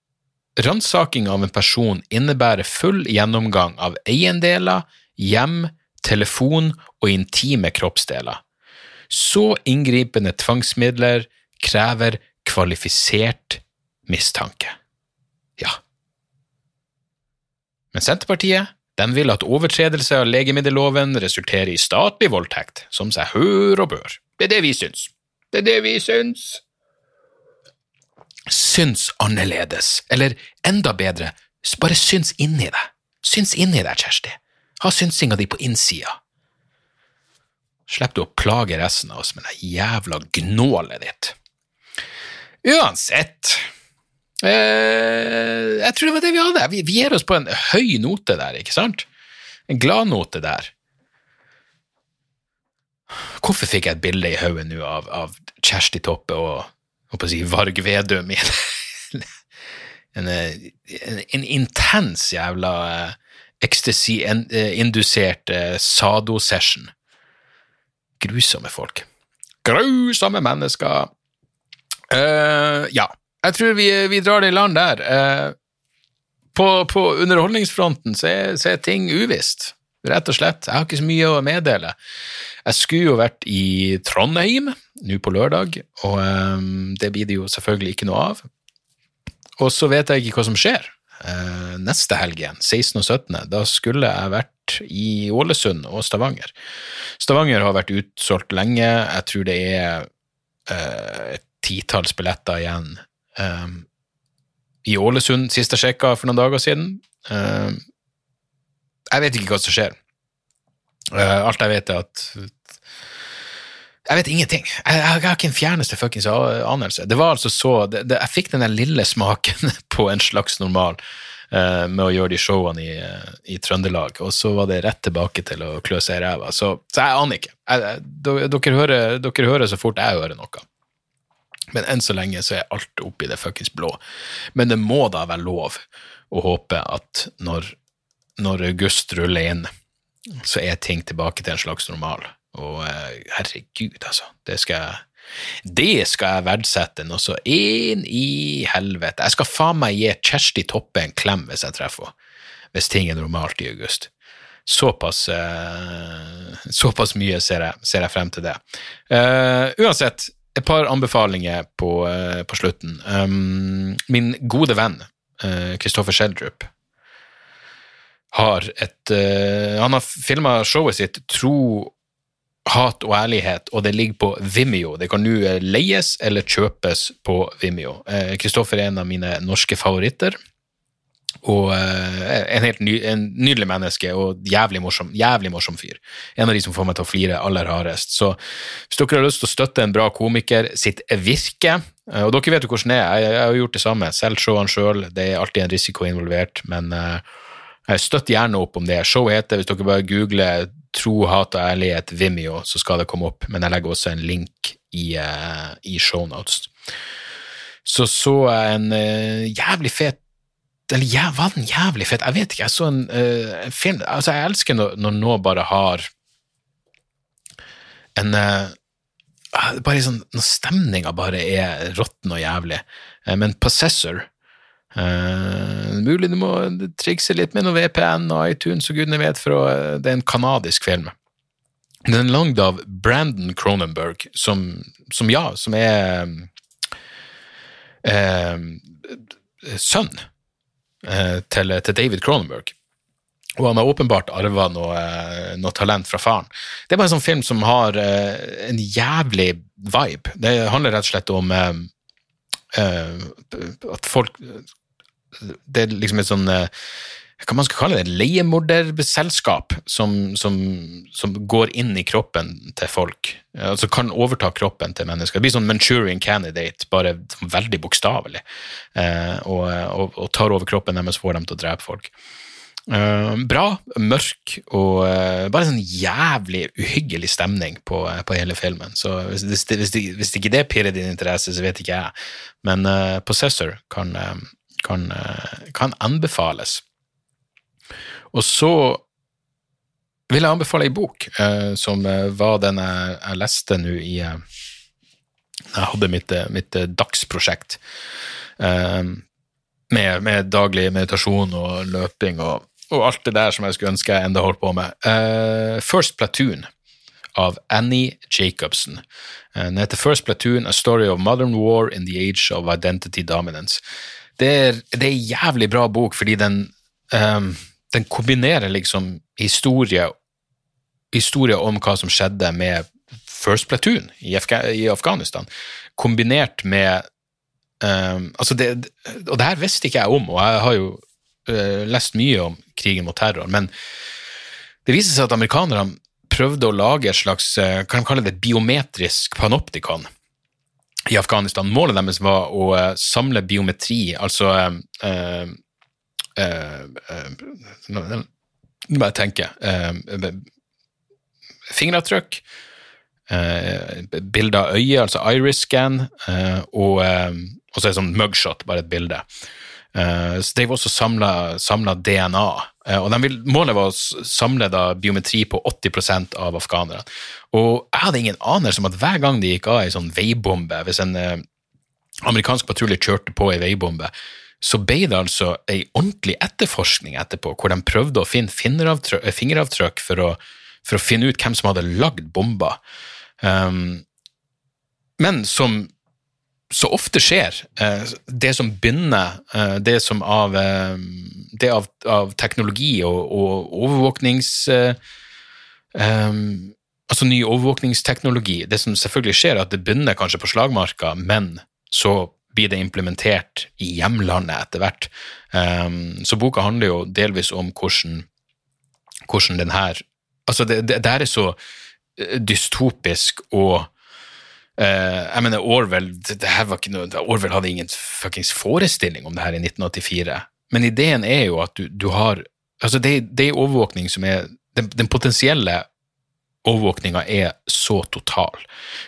Ransaking av en person innebærer full gjennomgang av eiendeler, hjem, telefon og intime kroppsdeler. Så inngripende tvangsmidler krever kvalifisert mistanke. Ja. Men Senterpartiet de vil at overtredelse av legemiddelloven resulterer i statlig voldtekt, som seg hør og bør. Det er det vi syns. Det er det vi syns. Syns annerledes, eller enda bedre, bare syns inni deg. Syns inni deg, Kjersti. Ha synsinga di på innsida. Slipp du å plage resten av oss med det jævla gnålet ditt. Uansett eh, Jeg tror det var det vi hadde. Vi, vi gir oss på en høy note der, ikke sant? En gladnote der. Hvorfor fikk jeg et bilde i hodet nå av, av Kjersti Toppe og si, Varg Vedum i en, en, en, en intens jævla eh, ecstasy-indusert eh, sado-session? Grusomme folk. Grusomme mennesker. Uh, ja, jeg tror vi, vi drar det i land der. Eh, på, på underholdningsfronten så er, så er ting uvisst, rett og slett. Jeg har ikke så mye å meddele. Jeg skulle jo vært i Trondheim nå på lørdag, og eh, det blir det jo selvfølgelig ikke noe av. Og så vet jeg ikke hva som skjer eh, neste helg igjen, 16. og 17. Da skulle jeg vært i Ålesund og Stavanger. Stavanger har vært utsolgt lenge. Jeg tror det er eh, et titalls billetter igjen. Eh, I Ålesund, sist jeg sjekka for noen dager siden. Eh, jeg vet ikke hva som skjer. Eh, alt jeg vet, er at jeg vet ingenting. Jeg, jeg har ikke en fjerneste fuckings anelse. Det var altså så, det, det, Jeg fikk den der lille smaken på en slags normal eh, med å gjøre de showene i, eh, i Trøndelag, og så var det rett tilbake til å klø seg i ræva. Så, så jeg aner ikke. Jeg, dere, hører, dere hører så fort jeg hører noe. Men enn så lenge så er alt oppi det fuckings blå. Men det må da være lov å håpe at når, når august ruller inn, så er ting tilbake til en slags normal. Og eh, herregud, altså. Det skal jeg det skal jeg verdsette noe så inn i helvete. Jeg skal faen meg gi Kjersti Toppe en klem hvis jeg treffer henne. Hvis ting er normalt i august. Såpass, eh, såpass mye ser jeg, ser jeg frem til det. Uh, uansett, et par anbefalinger på, eh, på slutten. Um, min gode venn Kristoffer Schjelderup har et uh, Han har filma showet sitt Tro, hat og ærlighet, og det ligger på Vimeo. Det kan nå eh, leies eller kjøpes på Vimeo. Kristoffer er en av mine norske favoritter. Og eh, en helt ny, en nydelig menneske og jævlig morsom, jævlig morsom fyr. En av de som får meg til å flire aller hardest. Så hvis dere har lyst til å støtte en bra komiker sitt virke, eh, og dere vet jo hvordan det er, jeg, har gjort det samme, selv showene sjøl, det er alltid en risiko involvert, men eh, jeg støtter gjerne opp om det. Showet heter, hvis dere bare googler 'Tro, hat og ærlighet Vimeo', så skal det komme opp, men jeg legger også en link i, i shownotes. Så så jeg en jævlig fet eller ja, var den jævlig fett? Jeg vet ikke. Jeg så en uh, film altså Jeg elsker når, når noe bare har en uh, bare sånn, Når stemninga bare er råtten og jævlig. Uh, men Possessor Mulig du må trikse litt med noe VPN og iTunes og gudene vet, for det er en kanadisk film. Den er lagd av Brandon Cronenberg, som, som ja, som er sønn til, til, David Cronenberg. Og han har åpenbart arva noe, eh, noe, talent fra faren. Det er bare en sånn film som har uh, en jævlig vibe. Det handler rett og slett om uh, uh, at folk Det er liksom et sånn hva man skal kalle det, leiemorderselskap som, som, som, går inn i kroppen til folk. Altså kan overta kroppen til mennesker. Det blir sånn Manchurian Candidate, bare veldig bokstavelig. Eh, og, og, og, tar over kroppen deres og får dem til å drepe folk. Eh, bra, mørk og eh, bare sånn jævlig uhyggelig stemning på, på hele filmen. Så hvis, hvis, hvis, hvis, ikke det pirrer din interesse, så vet ikke jeg. Men uh, Possessor kan, kan, kan anbefales. Og så vil jeg anbefale ei bok, eh, som eh, var den jeg, jeg leste nå i eh, Jeg hadde mitt, eh, mitt eh, dagsprosjekt eh, med, med, daglig meditasjon og løping og, og, alt det der som jeg skulle ønske jeg enda holdt på med. First Platoon av Annie Jacobsen. Den heter First Platoon, A Story of Modern War in the Age of Identity Dominance. Det er, det er en jævlig bra bok fordi den um, den kombinerer liksom historie, historie om hva som skjedde med First Platoon i, Afga i Afghanistan, kombinert med um, altså det, Og det her visste ikke jeg om, og jeg har jo uh, lest mye om krigen mot terror, men det viser seg at amerikanerne prøvde å lage et slags uh, kan de kalle det biometrisk panoptikon i Afghanistan. Målet deres var å uh, samle biometri, altså Nå må jeg tenke. Eh, fingeravtrykk, bilde av øyet, altså iris scan, og, og så er det sånn mugshot, bare et bilde. Så de var også samla DNA. og vil, Målet var å samle biometri på 80% av afghanerne. Og jeg hadde ingen anelse om at hver gang de gikk av ei sånn veibombe, hvis en amerikansk patrulje kjørte på ei veibombe, så ble det altså ei ordentlig etterforskning etterpå, hvor de prøvde å finne fingeravtrykk for å, for å finne ut hvem som hadde lagd bomba. Um, men som så ofte skjer, uh, det som begynner, uh, det som av, det av, av teknologi og, og overvåknings... Um, altså ny overvåkningsteknologi. Det som selvfølgelig skjer, er at det begynner kanskje på slagmarka, men så blir det implementert i hjemlandet etter hvert. Um, så boka handler jo delvis om hvordan, hvordan den her Altså, det, det, det er så eh, dystopisk og uh, Jeg mener, Orwell det, det noe, Orwell hadde ingen fuckings forestilling om det her i 1984, men ideen er jo at du, du har Altså, det, det er overvåkning som er den, den potensielle overvåkninga er så total.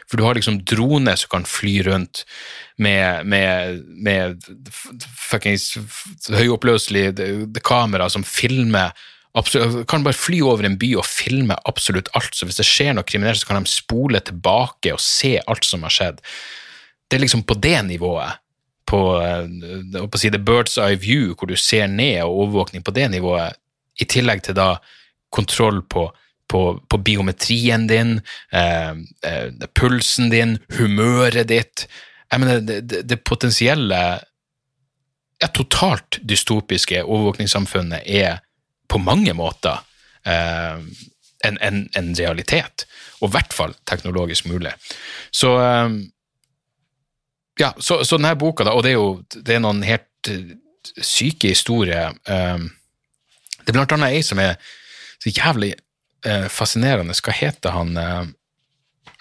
For du har liksom droner som kan fly rundt med, med, med fuckings høyoppløselig kamera som filmer absolutt, Kan bare fly over en by og filme absolutt alt. Så hvis det skjer noe kriminelt, så kan de spole tilbake og se alt som har skjedd. Det er liksom på det nivået. På, eh, på si, the bird's eye view, hvor du ser ned, og overvåkning på det nivået, i tillegg til da kontroll på på, på biometrien din, eh, eh, pulsen din, humøret ditt. Jeg mener, det, det, potensielle ja, totalt dystopiske overvåkningssamfunnet er på mange måter eh, en, en, en, realitet, og i hvert fall teknologisk mulig. Så eh, ja, så, så, denne boka, da, og det er jo det er noen helt uh, syke historier um, Det er blant annet ei som er så jævlig eh, fascinerende. Hva heter han eh,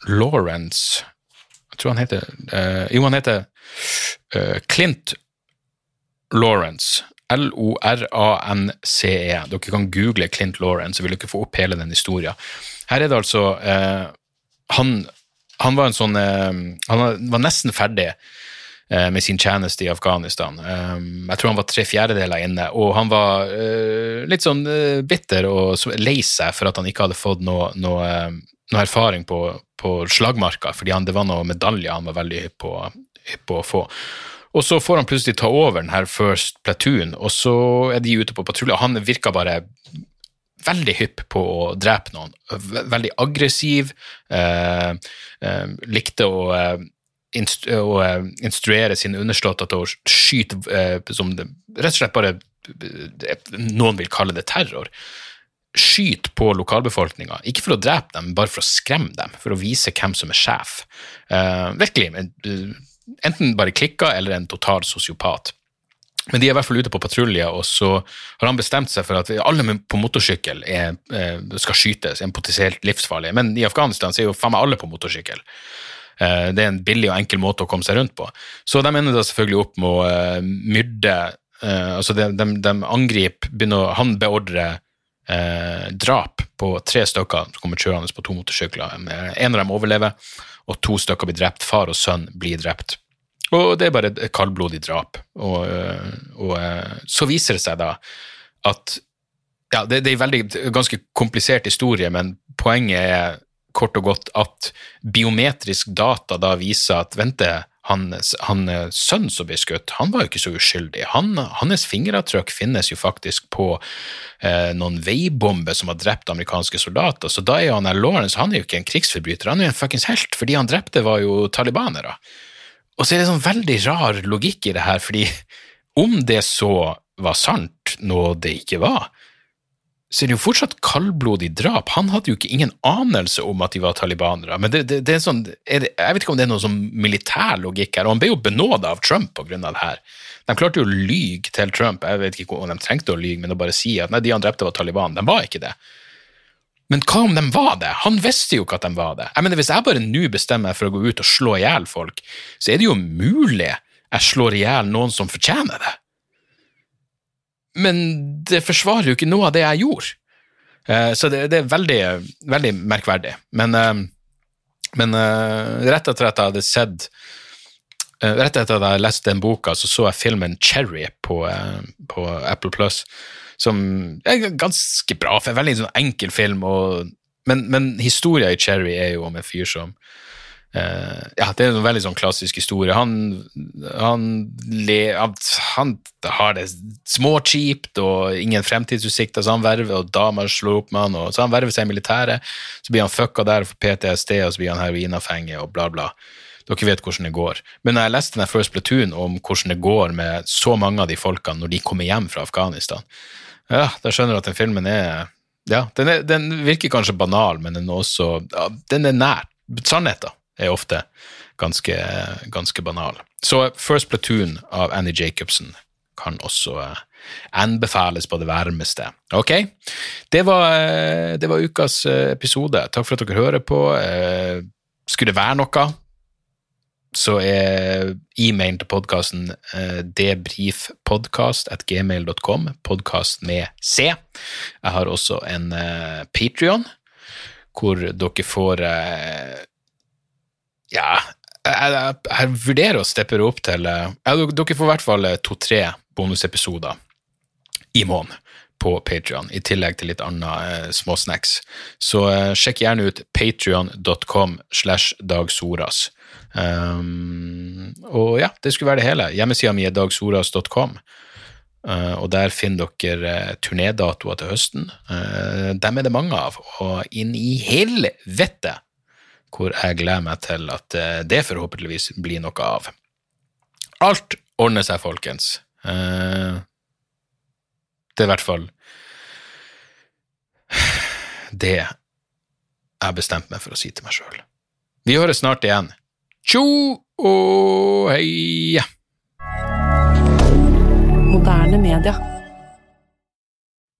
Lawrence Jeg tror han heter eh, Jo, han heter eh, Clint Lawrence. L-O-R-A-N-C-E. Dere kan google Clint Lawrence, så vil dere få opp hele den historien. Her er det altså eh, han, han, var en sånn eh, Han var nesten ferdig eh, med sin tjeneste i Afghanistan. Um, jeg tror han var tre fjerdedeler inne, og han var uh, litt sånn uh, bitter og lei seg for at han ikke hadde fått noe, noe, noe erfaring på, på slagmarka, fordi han, det var noen medaljer han var veldig hypp på, hypp på å få. Og så får han plutselig ta over den her First Platoon, og så er de ute på patrulje. Han virka bare veldig hypp på å drepe noen. Veldig aggressiv. Eh, eh, likte å, eh, instru å eh, instruere sine underståtte til å skyte eh, som det, rett og slett bare Noen vil kalle det terror. Skyt på lokalbefolkninga. Ikke for å drepe dem, bare for å skremme dem. For å vise hvem som er sjef. Eh, virkelig. Enten bare klikka eller en total sosiopat. Men de er i hvert fall ute på patrulje, og så har han bestemt seg for at alle på motorsykkel er, eh, skal skytes, er potensielt livsfarlige. Men i Afghanistan så er jo faen meg alle på motorsykkel. Eh, det er en billig og enkel måte å komme seg rundt på. Så de ender da selvfølgelig opp med å eh, myrde Altså, de, de, de angriper begynner, Han beordrer eh, drap på tre stykker som kommer kjørende på to motorsykler. En av dem overlever, og to stykker blir drept. Far og sønn blir drept. Og det er bare et kaldblodig drap. Og, og, så viser det seg da at ja, det, det er en ganske komplisert historie, men poenget er kort og godt at biometrisk data da viser at vente, hans, han sønnen som ble skutt, han var jo ikke så uskyldig. Han, hans fingeravtrykk finnes jo faktisk på eh, noen veibomber som har drept amerikanske soldater, så da er jo han Lawrence han er jo ikke en krigsforbryter, han er jo en fuckings helt, for de han drepte, var jo talibanere. Og så er det sånn veldig rar logikk i det her, fordi om det så var sant, noe det ikke var, så er det jo fortsatt kaldblodig drap. Han hadde jo ikke ingen anelse om at de var talibanere. Men det, det, det er sånn, er det, jeg vet ikke om det er noe sånn militær logikk her, og han ble jo benåda av Trump på grunn av det her. De klarte jo å lyge til Trump, jeg vet ikke om de trengte å lyge, men å bare si at nei, de han drepte var Taliban. De var ikke det. Men hva om de var det? Han visste jo ikke at de var det. Jeg mener, Hvis jeg bare nå bestemmer meg for å gå ut og slå i hjel folk, så er det jo mulig jeg slår i hjel noen som fortjener det. Men det forsvarer jo ikke noe av det jeg gjorde. Uh, så det, det, er veldig, veldig merkverdig. Men, uh, men uh, rett etter at jeg hadde sett Rett etter at jeg leste den boka, så så jeg filmen Cherry på, på Apple Plus som er ganske bra. for En veldig sånn enkel film, og, men, men historien i Cherry er jo om en fyr som Uh, ja, det er en veldig sånn klassisk historie. Han, han, le, han har det småkjipt og ingen fremtidsutsikter, så han verver, og damer slår opp med han, og så han verver seg i militæret. Så blir han fucka der for PTSD, og så blir han heroinavhengig, og bla, bla. Dere vet hvordan det går. Men når jeg leste den First Platoon om hvordan det går med så mange av de folkene når de kommer hjem fra Afghanistan, ja, da skjønner du at den filmen er Ja, den, er, den virker kanskje banal, men den er også ja, Den er nær. Sannheten er ofte ganske, ganske banal. Så First Platoon av Annie Jacobsen kan også uh, anbefales på det varmeste. Ok, det var, uh, det var, ukas uh, episode. Takk for at dere hører på. skulle det være noe så er e-mailen til podkasten eh, debrifpodkast.gmail.com, podkast med C. Jeg har også en eh, Patrion, hvor dere får eh, Ja, jeg, jeg, jeg, vurderer å steppe det opp til ja, Dere får i hvert fall to-tre bonusepisoder i måneden på Patrion, i tillegg til litt annet eh, småsnacks. Så eh, sjekk gjerne ut patrion.com slash dagsoras. Um, og ja, det skulle være det hele. Hjemmesida mi er dagsoras.com. Uh, eh, og der finner dere uh, turnédatoer til høsten. Uh, dem er det mange av, og inn i helvete hvor jeg gleder meg til at uh, det forhåpentligvis blir noe av. Alt ordner seg, folkens. det er i hvert fall det jeg bestemte meg for å si til meg sjøl. Vi høres snart igjen. Tjo og hei! Moderne media.